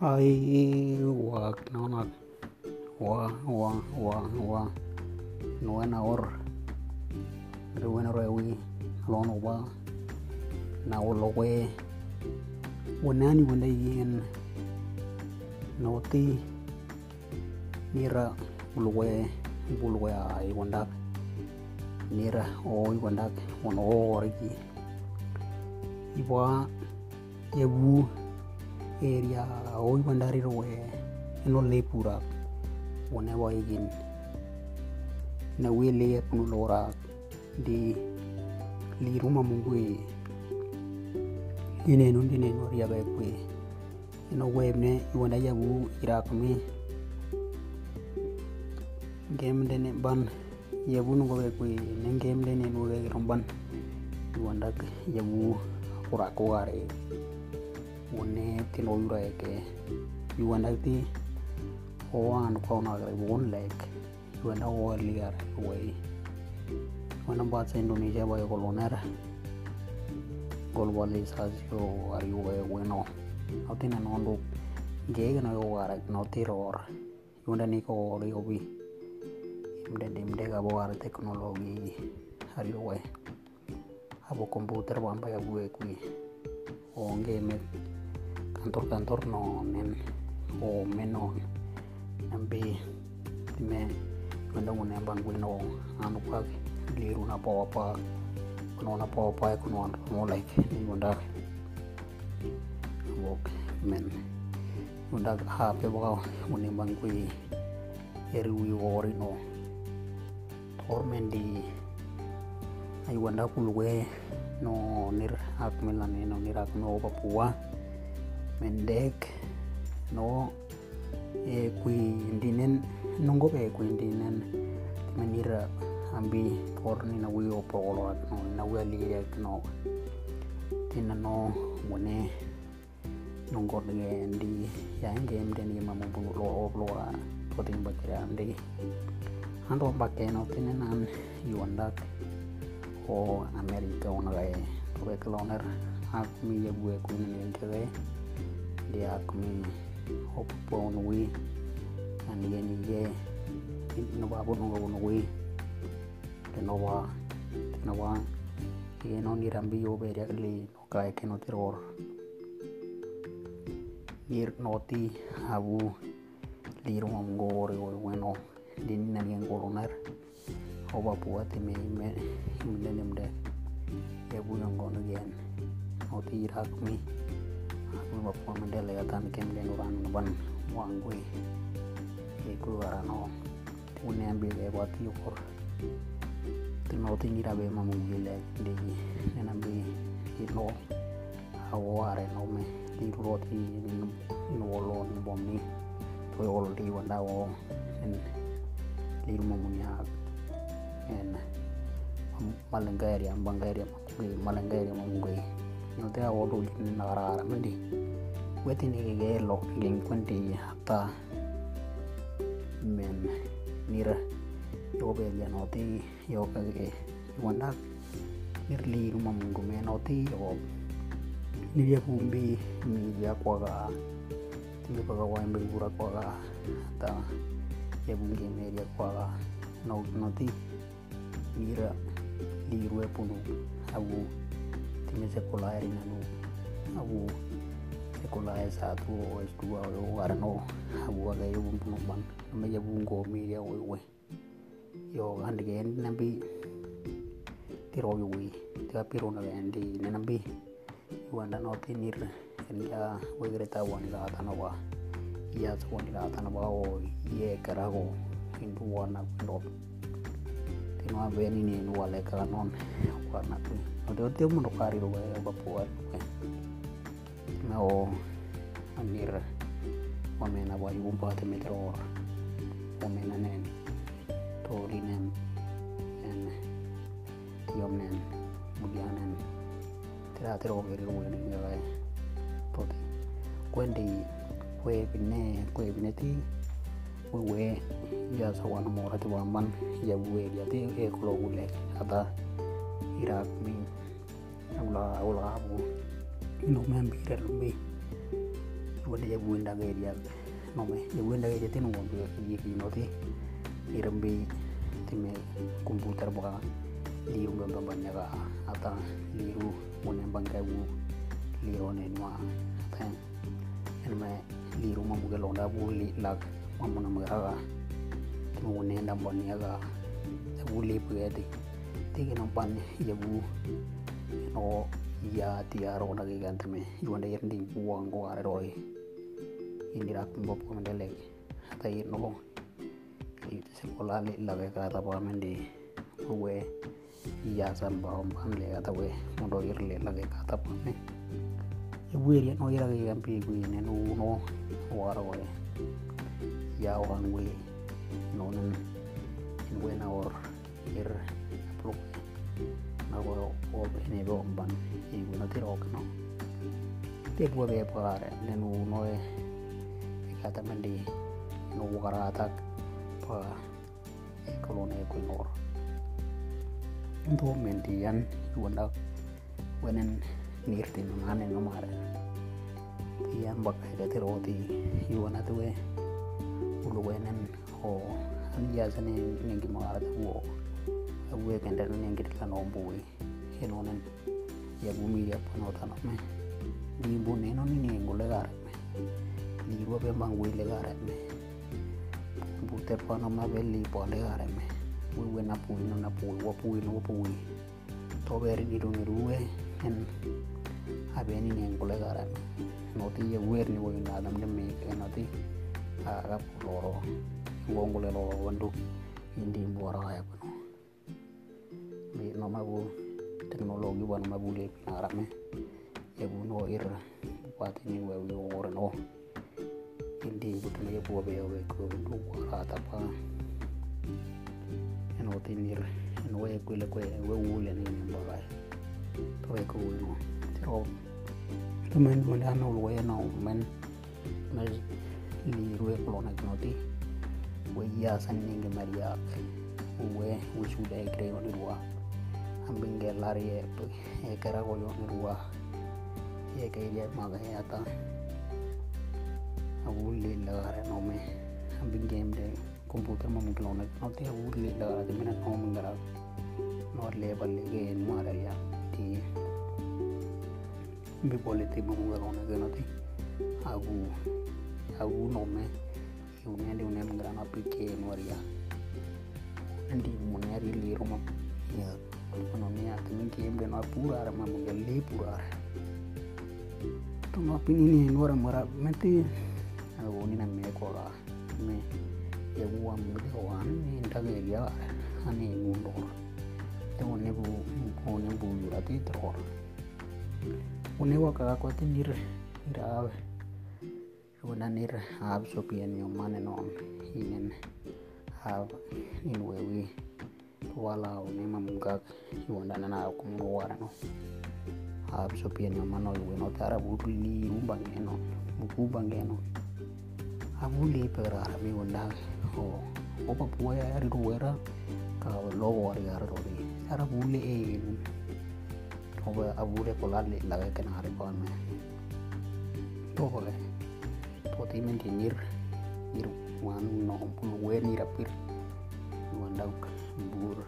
ai wak nonak wa wa wa wa no na or ruwen rewi lono wa na lo we wanani wanda yen noti nira bulwe bulwe ai wanda nira oi wanda wono origi iwa yebu area Oi Bandari Roe and only Pura whenever again. Na wele ya kunulora di li ruma mungwe ine nundi ne nori ya bekwe ino webne iwanda ya bu irakme game dene ban yabu nungo bekwe ne game dene nure romban iwanda yabu urakoware wone tino yura ke iwanda ti oan ko na gre won lek iwanda o liar way wana bahasa Indonesia bayo koloner globalisasio ari we bueno autina nondo gege no. Wara no tiror yunda ni ko ri obi imde dimde ga wara teknologi ari we abo komputer bamba ya gue kui. Onge me kantor-kantor no nen o menon nambe me wanda ngune bangwe no anu pak liru na po pa kuno na po pa kuno mo like ni wanda wok men wanda ha pe ba ngune bangwe eri wi ori no. Tormendi ai wanda kulwe no nir ak melane no nir ak no papua mendek no kuindinen nongop kuindinen manira ambi porni na wi opolo no na wi ali no tina no mone nongor de ndi yang game de ni mamu bu lo oplo ra potin bakira amdi ando bakke no tina nan yuandak o amerika onaga to be kloner ak mi yebu ku ni ngere dia ak mi hoppo no wi and yen ye no ba bo no no wi de no wa no wa ye no ni rambi yo be ya li no ka ke no terror ir noti abu li ro mo ngore o bueno din na yen koloner o ba puat me me me nem de ya bu yang gono gen noti irak mi aku ba po mendele atan kem den uran ban wangwe iku arano une ambil e buat yukor tino tingira be mamu gile di nenambi ino awo are no. Me di roti no wolo ni bomni to yol di wanda wo en di nya en malengari ambangari mamu malengari mamu gai no te awo do ni nagara ara mendi weti ni ge lo ling kwenti hata men nira. Yo be ya noti yo ka ge. Wanda nir li rumah munggu me noti yo. Ni dia kumbi mi dia kwa ga tinga pa ga wa imbe gura kwa ga ta ya bungi me dia kwa ga no noti nira li ruwe punu. Abu tinga sekolah eri nanu abu. Sekolah S1 o S2 o warno abu aga yo bumpuno ban nama ya bungo mi dia we we yo hande gen nambi. Tiro yo we tiga piro na bendi nambi. Wanda no tinir. En ya we greta wani ga tana wa ya so wani ga tana wa o ye karago hindu wana ndo tino beni ni wale ka non warna tu Odo te mo no kari ro e ba puar na anir o me na wai un pate me tro o me na nen to ri nen en yom nen budian nen tira tro ke ro ne ga ai to ti kwendi kwe pinne kwe pinne ti we we ya sa wan mo ra ti wan man ya we ya ti e klo ule iraq में ulgaabu inuu maambira lumbe wada jabuendageriak nome jabuendageria tinu wambe jikinote irambe time komputer baka liru bambambanyaka ata liru munembangkebu lironenua ata enme liru mamuke londabu lak mamunamgeraka tinu unendambaniaka jabu lepuketi tegenambanne yagu no ya tia rona ke gantame yuanda yer ding buang go are roi. Ini rak bob ko mendele ta yer no itu sekolah le lage ka ta ba mende. We, ya sam ba om ban le ta we. Mondo yer le lage ka ta ba me yagu yer no yer ke gampi gu ne no no waro we ya wan we no nan we na or yer nago obinebe omban iguno tirokno dirbo bepagare nenunoe ikatamandi nuwukaratak pa ekolone kuinor nto mendiyan iwanak wenen nirtinonane nomare tiyan bakkaire tiroti iwanatue uluwenen o anjasene ningimaarate wo weekenden yang kita kan ombui henonen ya gumi ya panota no me ni bune no ni ni gule gare me ni gua be mangui le gare me bute pano ma be li po le gare me we we na pui no na pui wa pui no wa pui to be ri ru ni ruwe en abe ni ni gule gare me no ti ya we ni we na dam ne me ke no ti aga loro ngongule loro wandu indi mbora ya bi no mabu teknologi wan mabu le pinarame ya bu no ir wati ni we we ora no indi butu ne bu be we ko du wara ta pa eno tinir eno we ko le ko we wule ni ni ba to we ko no tro men mo da no we no men me li ruwe ko na no ti we ya san ni nge maria we we e e kara ko yon ruwa bingeelariyeeb ekeragoyo nrua ekeilep makayata akulil lakaranome abingemde computer mamutlonek note akulil lakaratimina nomingara nolepalekeen maarelya ti bibolete mamugaronekenoti aku aku nome iunende unemingara napiteen waria ndi muneri liroma yeah. Ya temin kiem den wa pura ara ma mungel le pura. Ara to ma pini ni nora mara menti. Ana woni na me ko la me ya wa mu de wa ni ndaga ya ani mundo te woni bu ko ne bu yu ati tro woni wa ka ko ti nir ira wona nir ab so pien yo mane inen have in we we wala ne mamungak iwanda na ko mo wara no ab so pien yo mano yo no tara bu li rumbang eno bu bang eno abu le pera mi wanda o o pa pu ya ri ruera ka lo wari ya ro ri tara bu le e to ba abu le ko la le la ke na ri kon me. To ko le to ti men ti nir nir wan no pu we ni rapir wanda bur.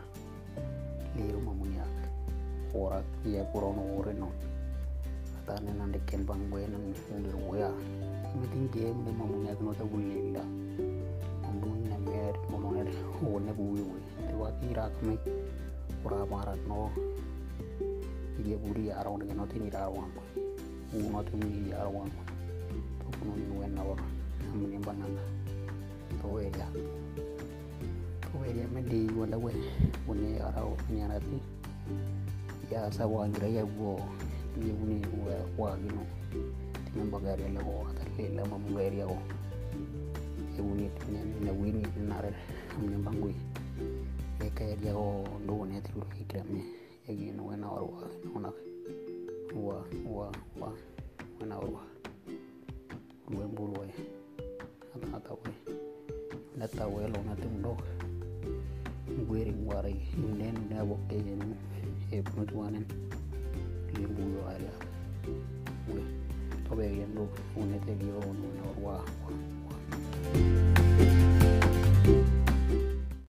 Liru mamunya ora ya purono ore no. Atane nande ken bang gue nan ndir wea meeting game ne mamunya no ta bulilla ambun ne mer mono ne o ne bu wi te wa kira kame ora marat no. Dia buri ya rawon ne no tini rawon u no tini ya rawon to kuno ni wen na ora amni banana to we di wala, we woni araw nyarati ya, sa wagira ya bo ni woni wa wagino tinan bagari la ko atalle la mam gairi ya ko e woni tinan na wini na re amne bangui e kair ya ko do woni tiru ikramne e gino wena orwa ona wa wa wa wena orwa ruwe mbulwe ata ata, we. Na tawelo na tumdoka weeruwaare ñu leen daawokte yenu eh, e eh, punutwanen ye buyo ala we tobe yendo unete gyo nuna orwa wa, wa.